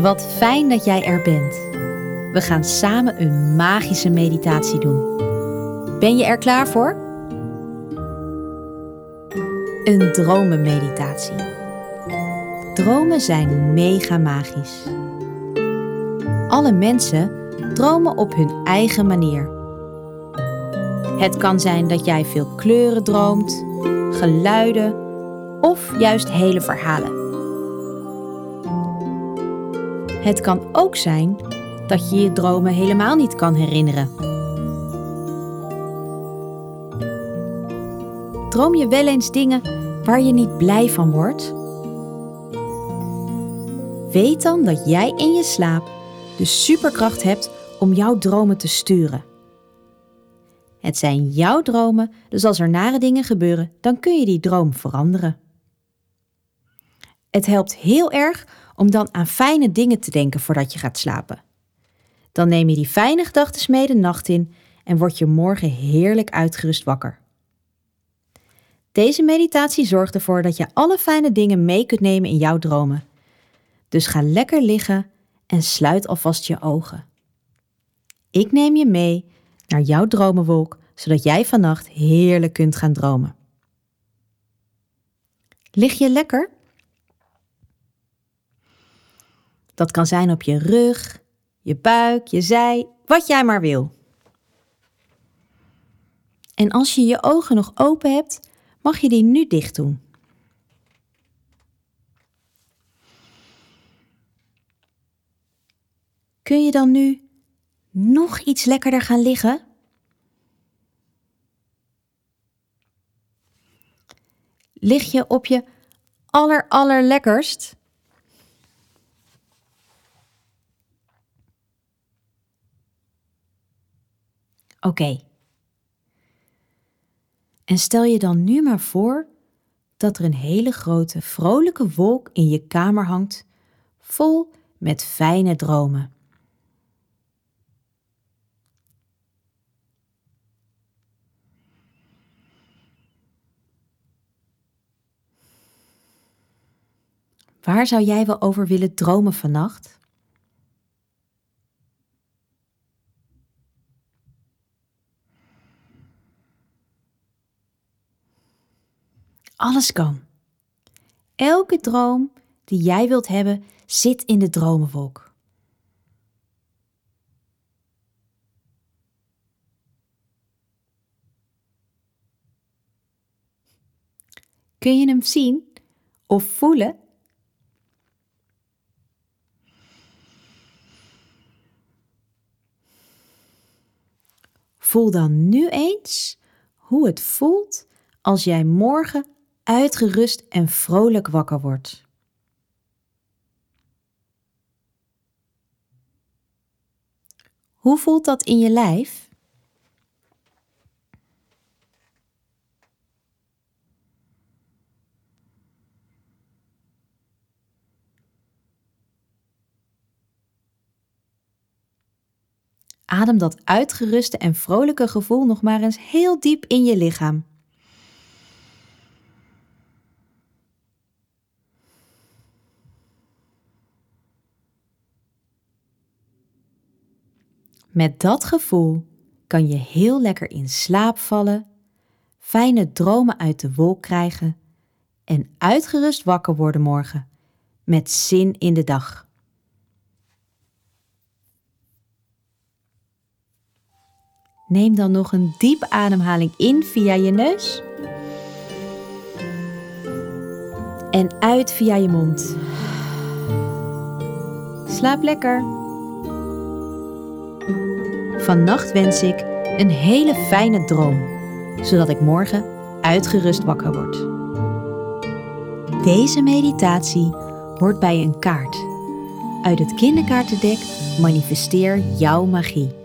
Wat fijn dat jij er bent. We gaan samen een magische meditatie doen. Ben je er klaar voor? Een dromenmeditatie. Dromen zijn mega magisch. Alle mensen dromen op hun eigen manier. Het kan zijn dat jij veel kleuren droomt, geluiden of juist hele verhalen. Het kan ook zijn dat je je dromen helemaal niet kan herinneren. Droom je wel eens dingen waar je niet blij van wordt? Weet dan dat jij in je slaap de superkracht hebt om jouw dromen te sturen. Het zijn jouw dromen, dus als er nare dingen gebeuren, dan kun je die droom veranderen. Het helpt heel erg om dan aan fijne dingen te denken voordat je gaat slapen. Dan neem je die fijne gedachten mee de nacht in en word je morgen heerlijk uitgerust wakker. Deze meditatie zorgt ervoor dat je alle fijne dingen mee kunt nemen in jouw dromen. Dus ga lekker liggen en sluit alvast je ogen. Ik neem je mee naar jouw dromenwolk, zodat jij vannacht heerlijk kunt gaan dromen. Lig je lekker? Dat kan zijn op je rug, je buik, je zij, wat jij maar wil. En als je je ogen nog open hebt, mag je die nu dicht doen. Kun je dan nu nog iets lekkerder gaan liggen? Lig je op je aller allerlekkerst? Oké. En stel je dan nu maar voor dat er een hele grote vrolijke wolk in je kamer hangt, vol met fijne dromen. Waar zou jij wel over willen dromen vannacht? Alles kan. Elke droom die jij wilt hebben zit in de dromenwolk. Kun je hem zien of voelen? Voel dan nu eens hoe het voelt als jij morgen uitgerust en vrolijk wakker wordt. Hoe voelt dat in je lijf? Adem dat uitgeruste en vrolijke gevoel nog maar eens heel diep in je lichaam. Met dat gevoel kan je heel lekker in slaap vallen, fijne dromen uit de wolk krijgen en uitgerust wakker worden morgen met zin in de dag. Neem dan nog een diepe ademhaling in via je neus en uit via je mond. Slaap lekker. Vannacht wens ik een hele fijne droom, zodat ik morgen uitgerust wakker word. Deze meditatie hoort bij een kaart. Uit het kinderkaartendek manifesteer jouw magie.